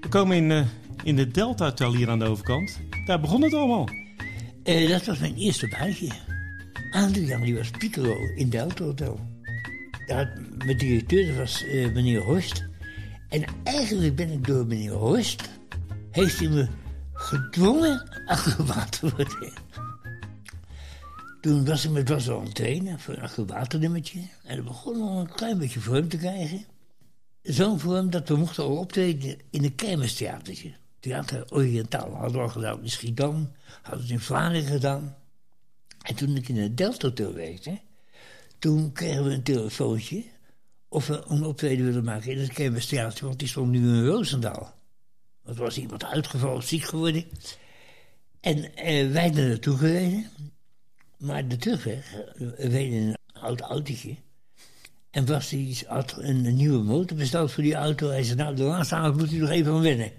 We komen in, uh, in de Delta Hotel hier aan de overkant. Daar begon het allemaal. Uh, dat was mijn eerste baantje. Adriaan die was piccolo in Delta Hotel. Mijn directeur was uh, meneer Horst. En eigenlijk ben ik door meneer Horst... heeft hij me gedwongen acrobaat te worden. Toen was ik met Bas al trainen voor een acrobatennummertje. En dat begon al een klein beetje vorm te krijgen. Zo'n vorm dat we mochten al optreden in een kermistheatertje. Theater Oriëntaal hadden we al gedaan in Schiedam. Hadden we in Vlaanderen gedaan. En toen ik in het Delta Hotel werkte... toen kregen we een telefoontje... of we een optreden wilden maken in het kermistheater. Want die stond nu in Roosendaal. Want er was iemand uitgevallen, ziek geworden. En eh, wij er naartoe gereden. Maar de terugweg, we reden in een oud autootje. En was hij had een, nieuwe motor besteld voor die auto. Hij zei, nou, de laatste avond moet u nog even aan wennen.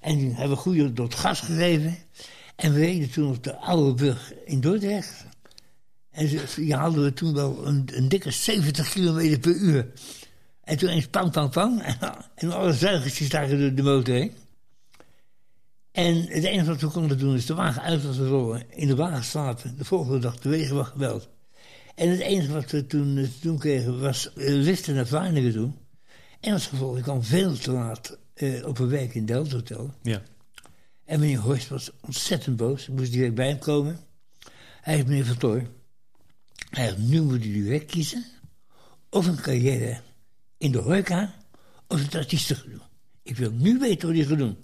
En toen hebben we goed door het gas gegeven. En we reden toen op de oude brug in Dordrecht. En je hadden we toen wel een, dikke 70 km per uur. En toen eens pang, pang, pang. En alle zuigertjes lagen door de motor heen. En het enige wat we konden doen is de wagen uit laten rollen, in de wagen slapen, de volgende dag de wegen was gebeld. En het enige wat we toen te doen kregen was liften naar Vlaanderen toe. En als gevolg, ik kwam veel te laat uh, op een week in Delta Hotel. Ja. En meneer Horst was ontzettend boos. Ik moest direct bij hem komen. Hij heeft meneer Vertoor. Hij heeft nu moet u direct kiezen. Of een carrière in de horeca, of het artiestengedoe. Ik wil nu weten wat hij gaat doen.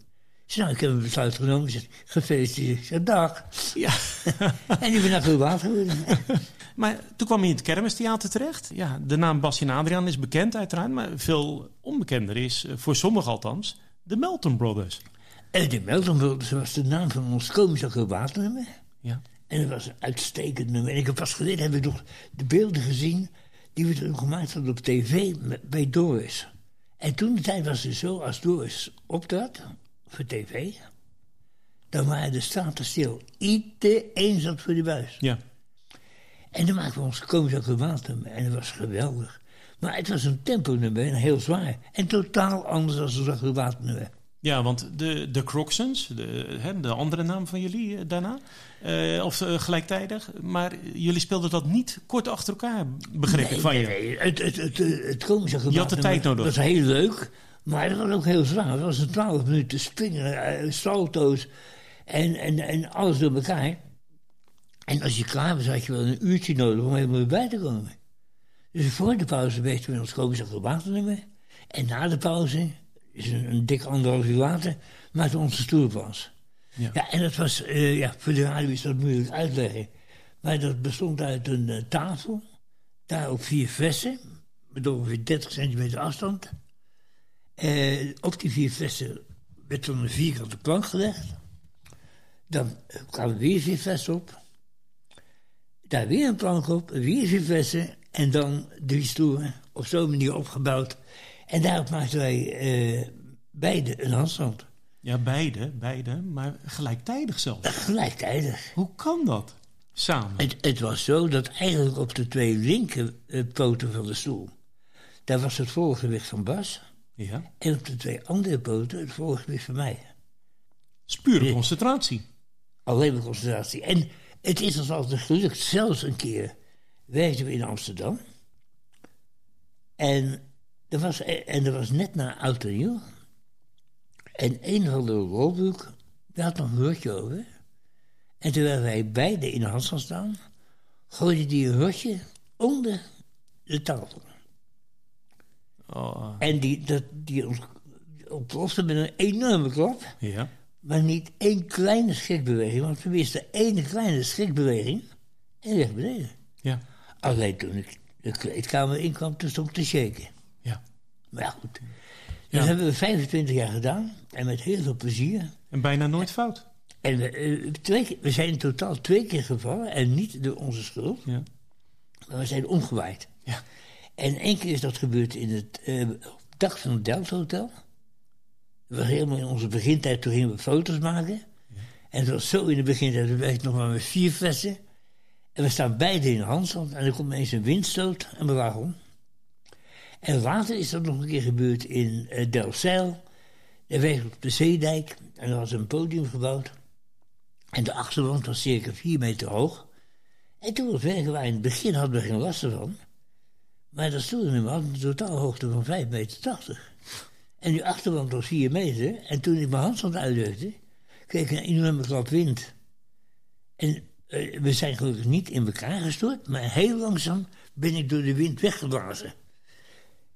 Nou, ik heb een besluit genomen. Ik zeg, gefeliciteerd. Ik zeg, dag. Ja. en ik ben acrobaat geworden. maar toen kwam je in het Kermistheater terecht. Ja, de naam Bastien Adriaan is bekend uiteraard. Maar veel onbekender is, eh, voor sommigen althans, de Melton Brothers. En de Melton Brothers was de naam van ons komisch acrobaatnummer. Ja. En dat was een uitstekend nummer. En ik heb pas geleden heb ik nog de beelden gezien... die we toen gemaakt hadden op tv bij Doris. En toen de tijd was het zo, als Doris optrad voor tv. Dan waren de straten stil. Iedereen zat voor die buis. Ja. En dan maakten we ons komisch acrobaten. En dat was geweldig. Maar het was een tempo-nummer en heel zwaar. En totaal anders dan ons acrobaten Ja, want de, de Crocsons, de, hè, de andere naam van jullie eh, daarna, uh, of uh, gelijktijdig, maar jullie speelden dat niet kort achter elkaar, begreep ik van je. Nee, het, het, het, het komische Je had de tijd nodig. Dat was heel leuk, maar dat was ook heel zwaar. Dat was een twaalf minuten springen, salto's en, en, en alles door elkaar. En als je klaar was, had je wel een uurtje nodig om helemaal bij te komen. Dus voor de pauze wezen we ons komisch acrobaten En na de pauze, is een, een dik anderhalf uur later, maakten we onze stoelpas. Ja. ja, en dat was, uh, ja, voor de radio is dat moeilijk uitleggen. Maar dat bestond uit een uh, tafel, daar op vier flessen, met ongeveer 30 centimeter afstand. Uh, op die vier flessen werd dan een vierkante plank gelegd. Dan kwamen weer vier flessen op. Daar weer een plank op, weer vier flessen. En dan drie stoelen op zo'n manier opgebouwd. En daarop maakten wij uh, beide een handstand. Ja, beide, beide, maar gelijktijdig zelfs. Gelijktijdig. Hoe kan dat? Samen? Het, het was zo dat eigenlijk op de twee linker poten van de stoel... daar was het voorgewicht van Bas... Ja. En op de twee andere poten het voorgewicht van mij. Spure concentratie. Alleen maar concentratie. En het is ons altijd gelukt. Zelfs een keer werkten we in Amsterdam. En er was, en er was net na oud en nieuw. En een van de rolboek, daar had nog een rotje over. En terwijl wij beide in de handstand staan, gooide die een rotje onder de tafel. Oh. En die, dat, die ontplofte met een enorme klap. Ja. Maar niet één kleine schrikbeweging. Want we wisten één kleine schrikbeweging en weg beneden. Ja. Alleen toen ik de kleedkamer inkwam, toen stond te shaken. Ja. Maar ja, goed. Dat hebben we 25 jaar gedaan. En met heel veel plezier. En bijna nooit fout. En we, uh, twee, we zijn in totaal twee keer gevallen. En niet door onze schuld. Ja. Maar we zijn omgewaaid. Ja. En één keer is dat gebeurd in het uh, dak van het Delft Hotel. Dat was helemaal in onze begintijd, toen gingen we foto's maken. En het was zo in de begintijd, we werkten nog maar met vier flessen. En we staan beide in handstand en er komt ineens een windstoot en we waren om. En later is dat nog een keer gebeurd in uh, Delfzijl. Er werd op de Zeedijk en er was een podium gebouwd. En de achterwand was circa vier meter hoog. En toen was werken wij in het begin hadden we geen last ervan. Maar dat stoelnummer had een totaalhoogte van 5,80 meter. En die achterwand was 4 meter. En toen ik mijn handstand uitdrukte, kreeg ik een enorme klap wind. En eh, we zijn gelukkig niet in elkaar gestort, maar heel langzaam ben ik door de wind weggeblazen.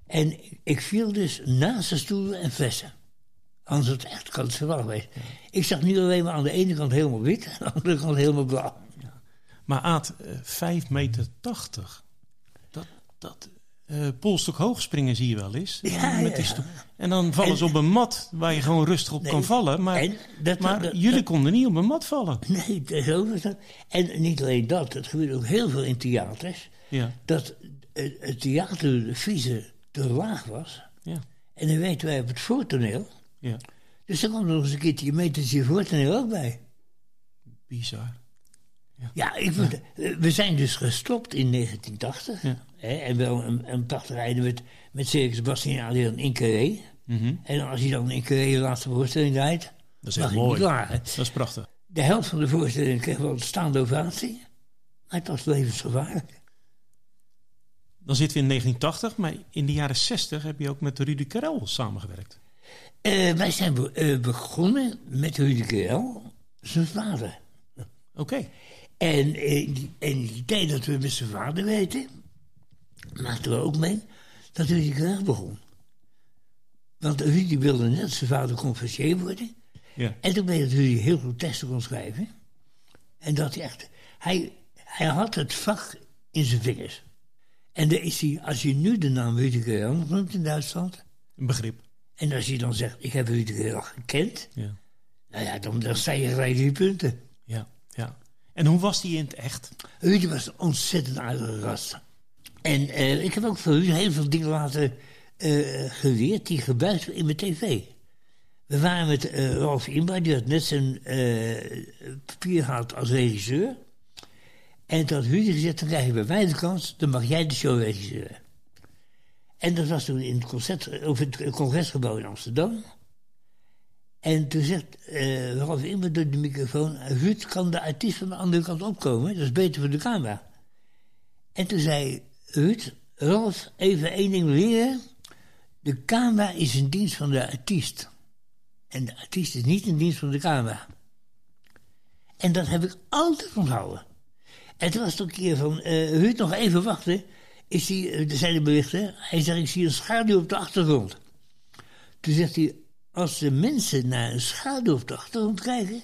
En ik viel dus naast de stoelen en flessen. Anders was het echt kansverwacht geweest. Ik zag nu alleen maar aan de ene kant helemaal wit, aan de andere kant helemaal blauw. Maar Aad, eh, 5 meter 80. Dat, dat eh polstok hoog springen zie je wel eens. Ja, Met die ja. En dan vallen En- ze op een mat waar je gewoon rustig op Nee. kan vallen. Maar, dat- maar dat- jullie dat- konden niet op een mat vallen. Nee, dat is zo. En niet alleen dat, het gebeurt ook heel veel in theaters. Ja, Dat het theater, de vieze, te laag was. ja, En dan weten wij op het voortoneel. ja. Dus dan komt er nog eens een keertje een metertje voortoneel ook bij. Bizar. Ja, ik eh, we zijn dus gestopt in 1980. Ja. Hè, en wel een, een prachtig rijden met, met Circus in Carré. Mhm. En als hij dan in Carré de laatste voorstelling draait, Dat is hij mooi. Dat is prachtig. De helft van de voorstelling kreeg wel een staande ovatie. Maar het was levensgevaarlijk. Dan zitten we in 1980, maar in de jaren 60 heb je ook met Rudy Karel samengewerkt. Eh, wij zijn be- eh, begonnen met Rudy Karel, zijn vader. Oké. En in die, in die tijd dat we met zijn vader weten, maakten we ook mee dat Rudy Karel begon. Want Rudy wilde net zijn vader conferencier worden. Ja. En toen bleek dat Rudy heel goed teksten kon schrijven. En dat hij echt... Hij, hij had het vak in zijn vingers. En daar is hij, als je nu de naam Rudy Karel noemt in Duitsland... Een begrip. en als je dan zegt, ik heb Rudy Karel gekend... Ja. nou ja, dan, dan sta je gelijk drie punten. Ja. En hoe was die in het echt? Rudy was een ontzettend aardige gast. En eh, ik heb ook van Rudy heel veel dingen laten eh, geleerd die gebruikt in mijn tv. We waren met eh Ralf die had net zijn papier gehad als regisseur. En toen had Rudy gezegd, dan krijg je bij mij de kans, dan mag jij de show regisseren. En dat was toen in het, concert, of het congresgebouw in Amsterdam. En toen zegt eh Ralf Imba door de microfoon... Ruud, kan de artiest van de andere kant opkomen? Dat is beter voor de camera. En toen zei Ruud... Ralf, even één ding leren. De camera is in dienst van de artiest. En de artiest is niet in dienst van de camera. En dat heb ik altijd onthouden. En toen was het een keer van... eh Ruud, nog even wachten. Is die, eh, er zijn de berichten. Hij zegt, ik zie een schaduw op de achtergrond. Toen zegt hij, als de mensen naar een schaduw op de achtergrond kijken,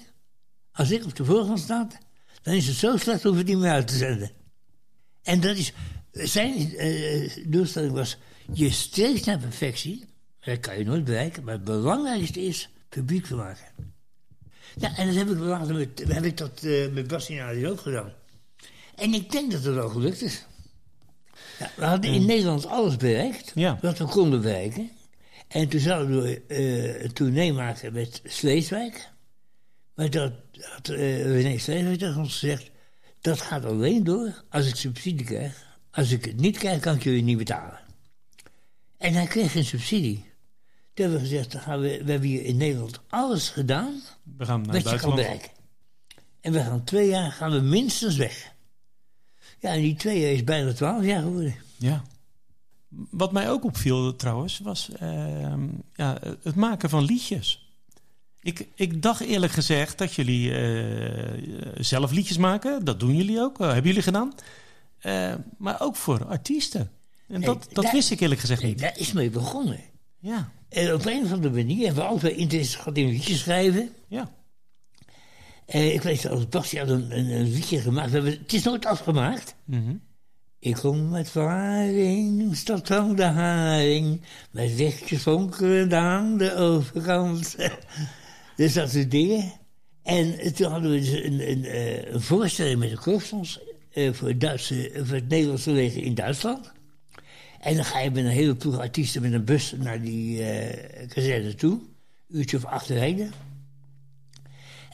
als ik op de voorgrond sta, dan is het zo slecht, het niet meer uit te zenden. En dat is, zijn eh, doelstelling was, je streeft naar perfectie, dat kan je nooit bereiken, maar het belangrijkste is publiek te maken. Ja, en dat heb ik later met, heb ik dat eh, met Bastien ook gedaan. En ik denk dat het wel gelukt is. Ja, we hadden in Nederland alles bereikt Ja. wat we konden bereiken. En toen zouden we eh, een tournee maken met Sleeswijk. Maar dat had eh René Sleeswijk tegen ons gezegd... dat gaat alleen door als ik subsidie krijg. Als ik het niet krijg, kan ik jullie niet betalen. En hij kreeg geen subsidie. Toen hebben we gezegd, dan gaan we, we hebben hier in Nederland alles gedaan... We gaan naar wat je kan bereiken. En we gaan twee jaar gaan we minstens weg. Ja, en die twee jaar is bijna twaalf jaar geworden. Ja. Wat mij ook opviel trouwens, was ehm, ja, het maken van liedjes. Ik, ik dacht eerlijk gezegd dat jullie eh, zelf liedjes maken. Dat doen jullie ook. Eh, hebben jullie gedaan. Eh, maar ook voor artiesten. En dat, dat daar- wist ik eerlijk gezegd Nee, niet. daar is mee begonnen. Ja, En op een of andere manier hebben we altijd interesse gehad in liedjes schrijven. ja. Ik weet als Bastje had een, een, een liedje gemaakt. Hebben, het is nooit afgemaakt. Mhm. Ik kom met verharing, stad van de haring. Met lichtjes fonkelend aan de overkant. dus dat soort dingen. En toen hadden we dus een, eh, een voorstelling met de korpsons eh, voor, het Nederlandse leger in Duitsland. En dan ga je met een hele ploeg artiesten met een bus naar die eh kazerne toe. uurtje of acht rijden.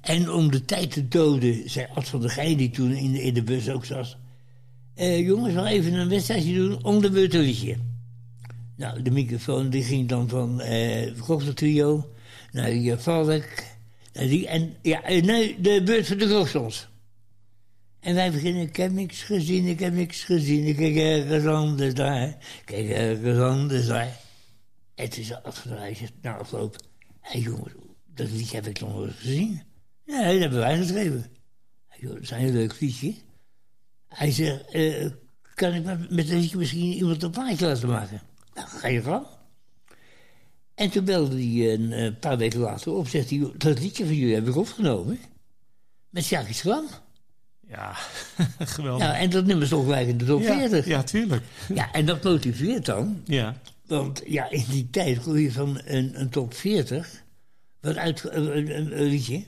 En om de tijd te doden, zei Ad van der Geij, die toen in de, in de bus ook zat... Eh, jongens, wel even een wedstrijdje doen om de beurt. Nou, de microfoon die ging dan van eh het trio naar die Valk. Die, en ja, en nee, de beurt van de Rossels. En wij beginnen, ik heb niks gezien, ik heb niks gezien. Ik kijk ergens anders daar, kijk ergens anders daar. Het is afgedraaid, na afloop. Hé jongens, dat liedje heb ik nog nooit gezien. Ja, dat hebben wij geschreven. Dat is een leuk liedje. Hij zegt, eh, kan ik met met dat liedje misschien iemand een plaatje laten maken? Nou, ga je gang. En toen belde hij een eh, paar weken later op, zegt hij, dat liedje van jullie heb ik opgenomen. Met Sjaki Schram. Ja, geweldig. Ja, en dat nummer is toch gelijk in de top 40. ja, tuurlijk. Ja, en dat motiveert dan. Ja, Want ja, in die tijd kon je van een, een top 40, wat uit, een, een, een liedje,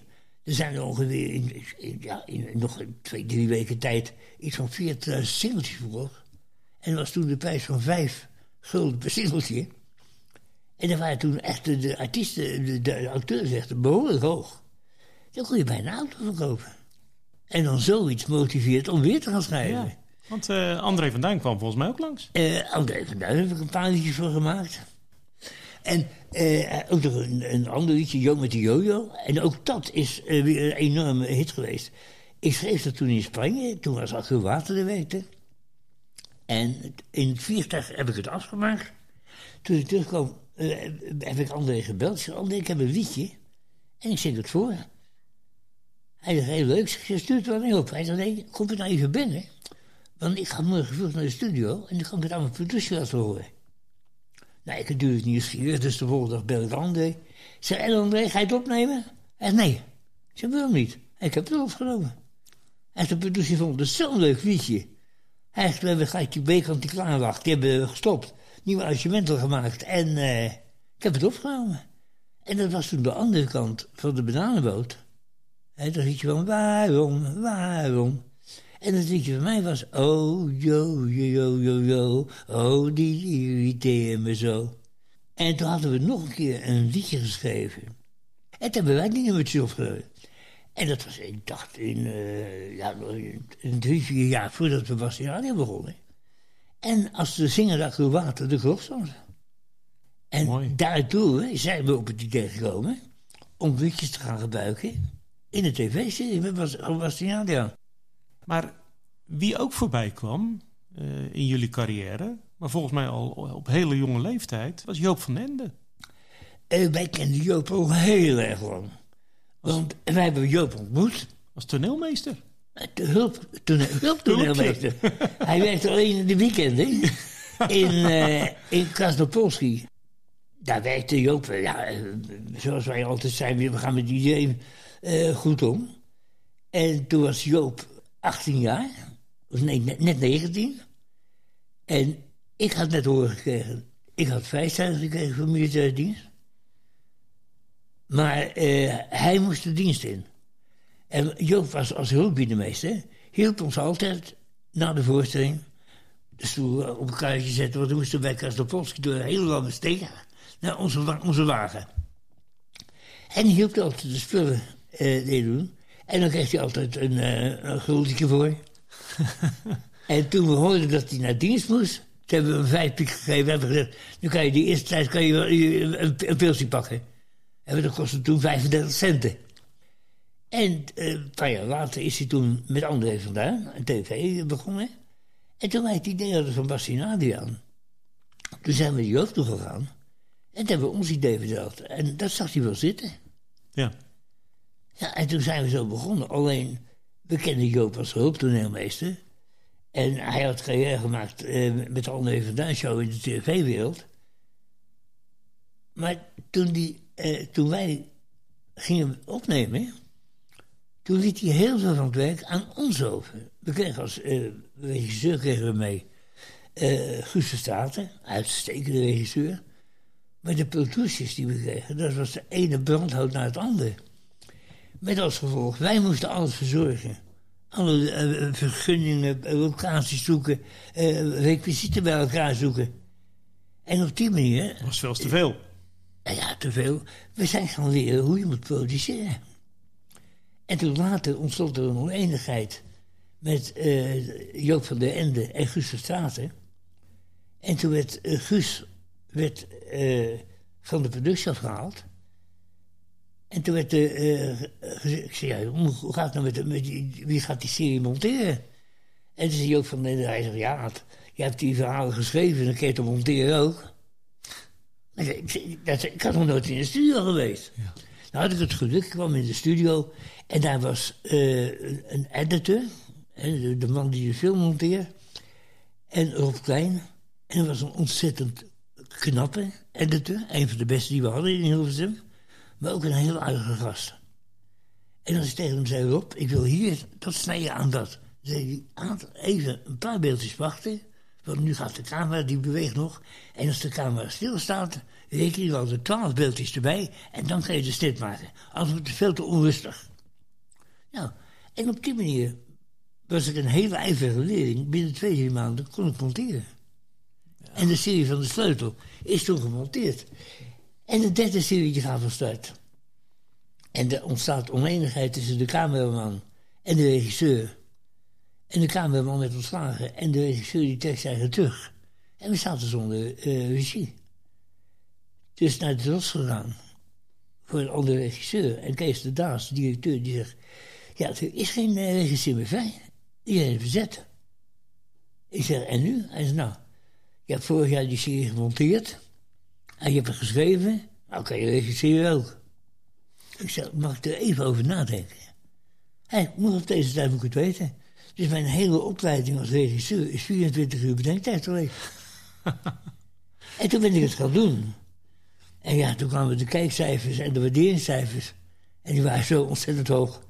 er zijn er ongeveer in, in- ja, in nog twee, drie weken tijd iets van 40 singeltjes verkocht. En dat was toen de prijs van vijf gulden per singeltje. En dan waren toen echt de, de artiesten, de, de auteurs echt behoorlijk hoog. Dan kon je bijna een auto verkopen. En dan zoiets motiveert om weer te gaan schrijven. ja. Want eh, André van Duin kwam volgens mij ook langs. Eh André van Duin heb ik een paar liedjes voor gemaakt. En eh, ook nog een, ander liedje, Jo met de Jojo. En ook dat is eh, weer een enorme hit geweest. Ik schreef dat toen in Spanje, toen was Achille Water de weten. En in het vliegtuig heb ik het afgemaakt. Toen ik terugkwam, eh, heb ik André gebeld. Zei, André, ik heb een liedje. En ik zing het voor. Hij zei, heel leuk. Ik zei, stuur het wel op. Hij zei, kom het nou even binnen. Want ik ga morgen vroeg naar de studio en dan kan ik het aan mijn producer laten horen. Nou, ik ben natuurlijk nieuwsgierig, dus de volgende dag bel ik André. Ik zeg, en André, ga je het opnemen? Hij nee. Zeg, waarom niet? Ik heb het opgenomen. En de producer vond het zo'n leuk liedje. Hij zegt, we gelijk die bekant die klaar lag. Die hebben we gestopt. Nieuwe arrangementen gemaakt. En eh, ik heb het opgenomen. En dat was toen de andere kant van de bananenboot. Hè, dat liedje van waarom, waarom. En het liedje van mij was, oh, yo, yo, yo, yo, yo, oh, die irriteert me zo. En toen hadden we nog een keer een liedje geschreven. En toen hebben wij die nummertjes opgenomen. En dat was, ik dacht, in, eh, ja, in drie, vier jaar voordat we Bastiaan begonnen. En als de zinger dat water de grot stond. En Mooi. daardoor zijn we op het idee gekomen om liedjes te gaan gebruiken in de tv-serie met Bastiaan. Maar wie ook voorbij kwam eh, in jullie carrière, maar volgens mij al op hele jonge leeftijd, was Joop van Ende. Eh, wij kenden Joop al heel erg lang. Want wij hebben Joop ontmoet. Als toneelmeester. De hulp, toneel, hulptoneelmeester. Hij werkte alleen in de weekenden in, eh in Krasnopolski. Daar werkte Joop, eh, ja, eh, zoals wij altijd zeiden, we gaan met iedereen eh, goed om. En toen was Joop 18 jaar, of nee, net, net 19. En ik had net horen gekregen, ik had vrijstelling gekregen voor militaire dienst. Maar eh, hij moest de dienst in. En Joop was als hulpbiedermeester, hielp ons altijd na de voorstelling de stoel op een kaartje zetten, want we moesten bij Krasnopolski door een hele lange steeg naar onze, onze wagen. En hielp altijd de spullen eh doen. En dan kreeg hij altijd een, guldetje voor. en toen we hoorden dat hij naar dienst moest, toen hebben we hem vijf piek gegeven. Hebben we gezegd, nu kan je die eerste tijd kan je wel, een, een pilsje pakken. En dat kostte toen 35 centen. En eh, een paar jaar later is hij toen met André vandaan, een tv begonnen. En toen wij het idee hadden van Bastien Adriaan, toen zijn we die hoofd toe gegaan. En toen hebben we ons idee verteld. En dat zag hij wel zitten. Ja. Ja, en toen zijn we zo begonnen. Alleen, we kenden Joop als hulptoneelmeester. En hij had carrière gemaakt eh, met de André van in de tv-wereld. Maar toen, die, eh, toen wij gingen opnemen, toen liet hij heel veel van het werk aan ons over. We kregen als eh, regisseur kregen we mee eh Guus Verstraeten, uitstekende regisseur. Maar de producties die we kregen, dat was de ene brandhout naar het andere. Met als gevolg, wij moesten alles verzorgen. Alle eh, vergunningen, locaties zoeken, eh requisieten bij elkaar zoeken. En op die manier, Dat was veel te veel. nou ja, te veel, we zijn gaan leren hoe je moet produceren. En toen later ontstond er een oneenigheid met Joop van der Ende en Guus Verstraeten. En toen werd Guus werd, van de productie afgehaald. En toen werd er eh, gezegd, ik zei, ja, hoe, gaat het nou met, de- met die, wie gaat die serie monteren? En toen zei Joop van den Ende, hij zegt, ja, je hebt die verhalen geschreven, dan kun je het monteren ook. Ik, zei, ik, zei, dat, ik had nog nooit in de studio geweest. Nou had ik het geluk, ik kwam in de studio en daar was eh, een, een editor, de man die de film monteert, en Rob Klein. En dat was een ontzettend knappe editor, een van de beste die we hadden in Hilversum, maar ook een heel aardige gast. En als ik tegen hem zei, Rob, ik wil hier dat snijden aan dat. Zei hij, "Aad, even een paar beeldjes wachten, want nu gaat de camera, die beweegt nog. En als de camera stilstaat, reken je wel de twaalf beeldjes erbij en dan kan je de snit maken. Anders wordt het veel te onrustig. Nou, en op die manier was ik een hele ijverige leerling. Binnen twee, drie maanden kon ik monteren. En de serie van de sleutel is toen gemonteerd. En de derde serie gaat van start. En er ontstaat oneenigheid tussen de cameraman en de regisseur. En de cameraman werd ontslagen en de regisseur die trekt eigenlijk terug. En we zaten zonder eh, regie. Dus naar de Ros gegaan. Voor een andere regisseur. En Kees de Daas, de directeur, die zegt... Ja, er is geen eh, regisseur meer vrij. Iedereen verzet. Ik zeg, en nu? Hij zegt, nou... Je hebt vorig jaar die serie gemonteerd. En je hebt het geschreven. Nou kan je regisseren ook. Ik zeg, mag ik er even over nadenken? Hij moet op deze tijd moet ik het weten. Dus mijn hele opleiding als regisseur is 24 uur bedenktijd geweest. en toen ben ik het gaan doen. En ja, toen kwamen de kijkcijfers en de waarderingscijfers. En die waren zo ontzettend hoog.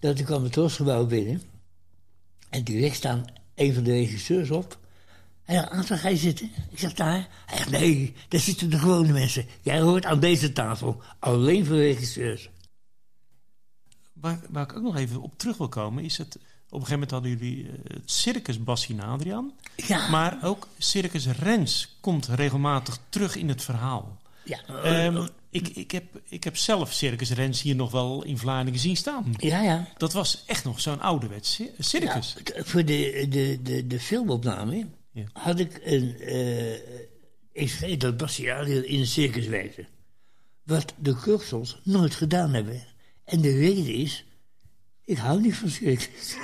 Dat ik kwam het Trosgebouw binnen. En direct staan een van de regisseurs op. Hij zegt, Aantal, ga je zitten? Ik zeg, daar. Hij zegt, nee, daar zitten de gewone mensen. Jij hoort aan deze tafel. Alleen voor regisseurs. Waar, waar ik ook nog even op terug wil komen, is het. Op een gegeven moment hadden jullie eh, het circus Bassie en Adriaan. Ja. Maar ook circus Rens komt regelmatig terug in het verhaal. Ja, Ehm, ik, ik, heb, ik heb zelf circus Rens hier nog wel in Vlaardingen zien staan. ja, ja. Dat was echt nog zo'n ouderwets ci- circus. Ja, voor de, de, de, de filmopname Had ik een. eh ik schreef dat Bastiaan in een circus werkte. Wat de Kurksels nooit gedaan hebben. En de reden is. Ik hou niet van circus.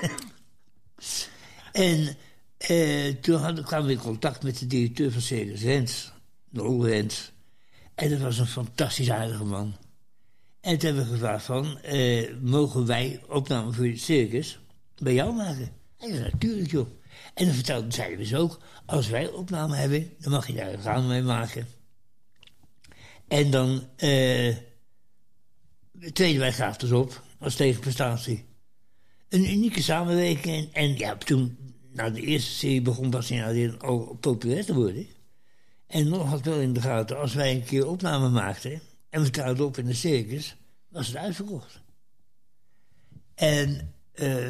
en eh, toen kwamen we in contact met de directeur van Circus Rens, Nol Rens. En dat was een fantastisch aardige man. En toen hebben we gevraagd van, eh, mogen wij opname voor het circus bij jou maken? Zei, natuurlijk joh. En dan vertelden we ze ook, als wij opname hebben, dan mag je daar een raam mee maken. En dan eh treden wij gratis op als tegenprestatie. Een unieke samenwerking. En, ja, toen, na de eerste serie begon Bastien al populair te worden. En nog had wel in de gaten, als wij een keer opname maakten en we traden op in de circus, was het uitverkocht. En eh,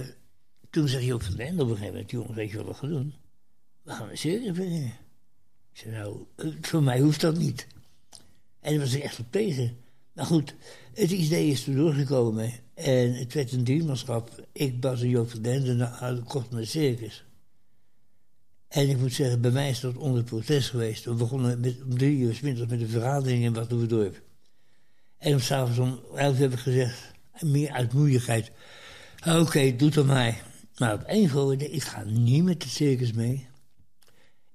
toen zei Joop van den op een gegeven moment, jongens, weet je wat we gaan doen? We gaan een circus beginnen. Ik zei, nou, eh, voor mij hoeft dat niet. En daar was ik echt op tegen. Maar goed, het idee is er doorgekomen. En het werd een driemanschap. Ik, Bas en Joop van den Ende hadden kocht een circus. En ik moet zeggen, bij mij is dat onder protest geweest. We begonnen met, om drie uur middags met een vergadering in Batuverdorp. En om s'avonds om elf heb ik gezegd, meer uit moedigheid. Oké, doe het maar. Maar op één voorwaarde, ik ga niet met de circus mee.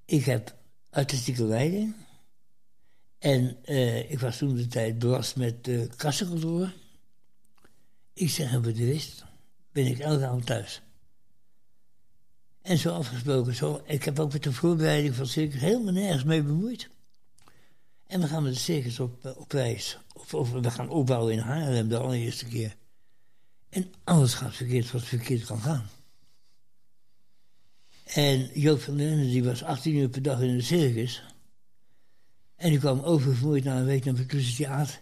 Ik heb artistieke leiding. En eh, ik was toen de tijd belast met uh, kassenkantoor. Ik zeg, de rest ben ik elke avond thuis. En zo afgesproken, zo. Ik heb ook met de voorbereiding van circus helemaal nergens mee bemoeid. En we gaan met de circus op, eh, op reis. Of, of we gaan opbouwen in Haarlem de allereerste keer. En alles gaat verkeerd wat verkeerd kan gaan. En Joop van den die was 18 uur per dag in de circus. En die kwam oververmoeid na een week naar Petrucci Theater.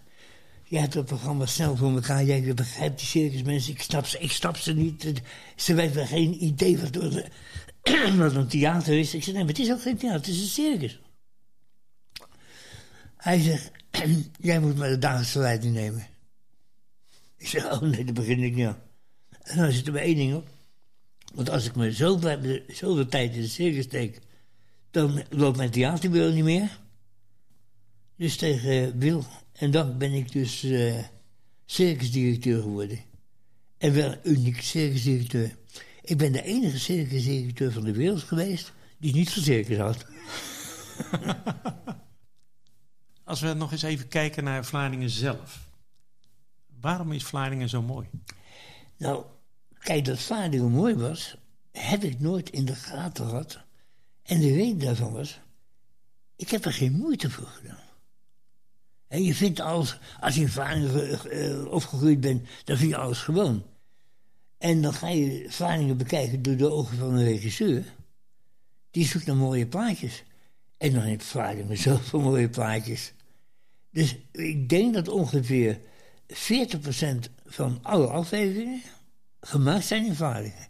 Jij hebt dat programma snel voor elkaar. Jij begrijpt die circusmensen. Ik snap ze, ik snap ze niet. Ze hebben geen idee wat, wat een theater is. Ik zei, nee, maar het is ook geen theater. Het is een circus. Hij zegt, jij moet maar de dagelijkse leiding nemen. Ik zeg, oh nee, daar begin ik niet aan. En dan zit er maar één ding op. Want als ik me zo zoveel tijd in de circus steek... dan loopt mijn theaterbureau niet meer... Dus tegen Wil. En dan ben ik dus uh, circusdirecteur geworden. En wel een uniek circusdirecteur. Ik ben de enige circusdirecteur van de wereld geweest die niet van circus had. Als we nog eens even kijken naar Vlaardingen zelf. Waarom is Vlaardingen zo mooi? Nou, kijk, dat Vlaardingen mooi was, heb ik nooit in de gaten gehad. En de reden daarvan was, ik heb er geen moeite voor gedaan. En je vindt alles, als je in Vlaardingen uh, opgegroeid bent, dan vind je alles gewoon. En dan ga je Vlaardingen bekijken door de ogen van een regisseur. Die zoekt naar mooie plaatjes. En dan heeft Vlaardingen zoveel mooie plaatjes. Dus ik denk dat ongeveer 40% van alle afleveringen gemaakt zijn in Vlaardingen.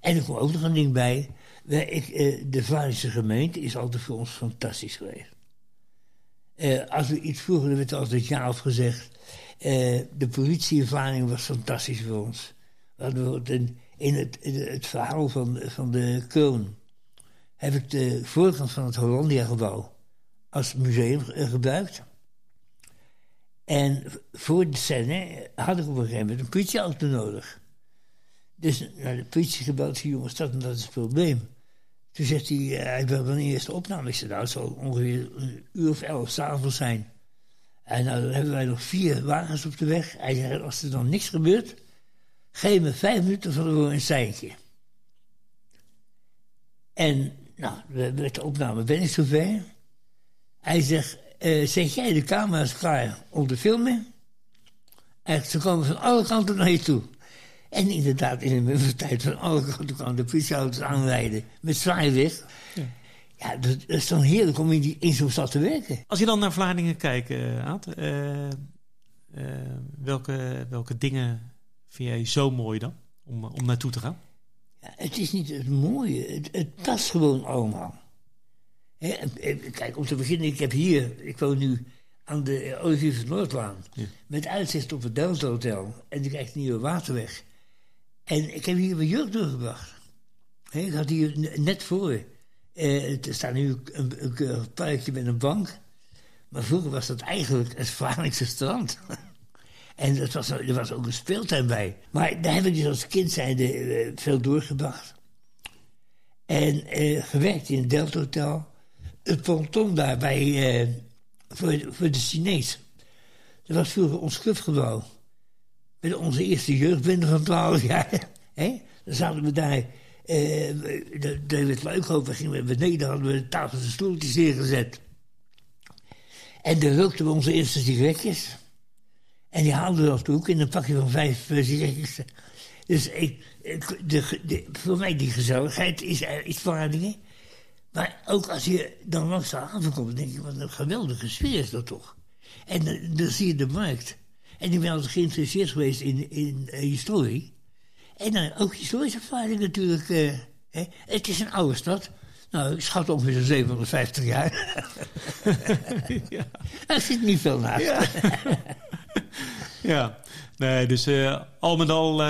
En er komt ook nog een ding bij. Ik, eh, de Vlaamse gemeente is altijd voor ons fantastisch geweest. Eh, als we iets vroeger, werd altijd ja of gezegd. Uh, de politie in Vlaanderen was fantastisch voor ons. We in, het, verhaal van, van de kroon heb ik de voorkant van het Hollandia-gebouw als museum gebruikt. En voor de scène had ik op een gegeven moment een politieauto nodig. Dus naar de politie gebeld, jongens, dat, dat is het probleem. Toen zegt hij, hij wil een eerste opname. Ik zei, nou, het zal ongeveer een uur of elf s'avonds zijn. En nou, dan hebben wij nog vier wagens op de weg. Hij zei, als er dan niks gebeurt, geef me vijf minuten voor een seintje. En nou, met de opname ben ik zover. Hij zegt, uh, zet jij de camera's klaar om te filmen? En ze komen van alle kanten naar je toe. En inderdaad, in de tijd van alle kanten kwamen de politieauto's aanrijden met zwaaiweg. Ja. ja, dat, is dan heerlijk om in, die, in zo'n stad te werken. Als je dan naar Vlaardingen kijkt, uh, Aad, uh, uh, welke, welke dingen vind jij zo mooi dan om, om naartoe te gaan? Ja, het is niet het mooie, het, het past gewoon allemaal. Kijk, om te beginnen, ik heb hier, ik woon nu aan de Olivier van Noordlaan. Ja. Met uitzicht op het Delta Hotel. En ik krijg een nieuwe waterweg. En ik heb hier mijn jurk doorgebracht. ik had hier net voor. Eh, er staat nu een, een, parkje met een bank. Maar vroeger was dat eigenlijk het Vlaamse strand. en dat was, er was ook een speeltuin bij. Maar daar heb ik dus als kind zijnde uh, veel doorgebracht. En uh, gewerkt in het Delta Hotel. Het ponton daar bij, uh, voor, voor de Chinees. Dat was vroeger ons clubgebouw. Met onze eerste jeugdbende van 12 jaar. Hè? Dan zaten we daar. Uh, dat deed het leuk over. Gingen we beneden, hadden we tafels en stoeltjes neergezet. En dan rookten we onze eerste sigaretjes. En die haalden we op de hoek in een pakje van vijf uh, sigaretjes. Dus ik, de, voor mij die gezelligheid is, is Vlaardingen. Maar ook als je dan langs de haven komt, denk je, wat een geweldige sfeer is dat toch. En dan zie je de markt. En ik ben altijd geïnteresseerd geweest in, in uh, historie. En dan ook historische ervaring natuurlijk. Uh, hè. Het is een oude stad. Nou, ik schat ongeveer zo'n 750 jaar. ja. Daar zit niet veel naast. Ja, ja. nee, dus uh, al met al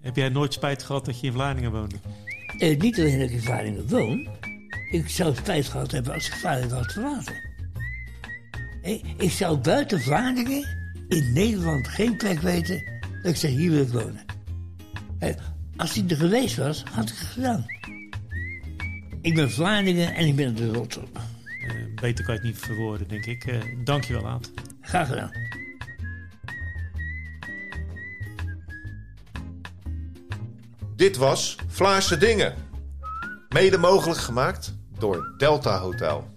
heb jij nooit spijt gehad dat je in Vlaardingen woonde? niet alleen dat ik in Vlaardingen woon. Ik zou spijt gehad hebben als ik Vlaardingen had verlaten. Ik zou buiten Vlaardingen in Nederland geen plek weten dat ik zeg, hier wil ik wonen. Als hij er geweest was, had ik het gedaan. Ik ben Vlaardingen en ik ben er trots op. Uh, beter kan je het niet verwoorden, denk ik. Uh, Dank je wel, Aad. Graag gedaan. Dit was Vlaarse Dingen. Mede mogelijk gemaakt door Delta Hotel.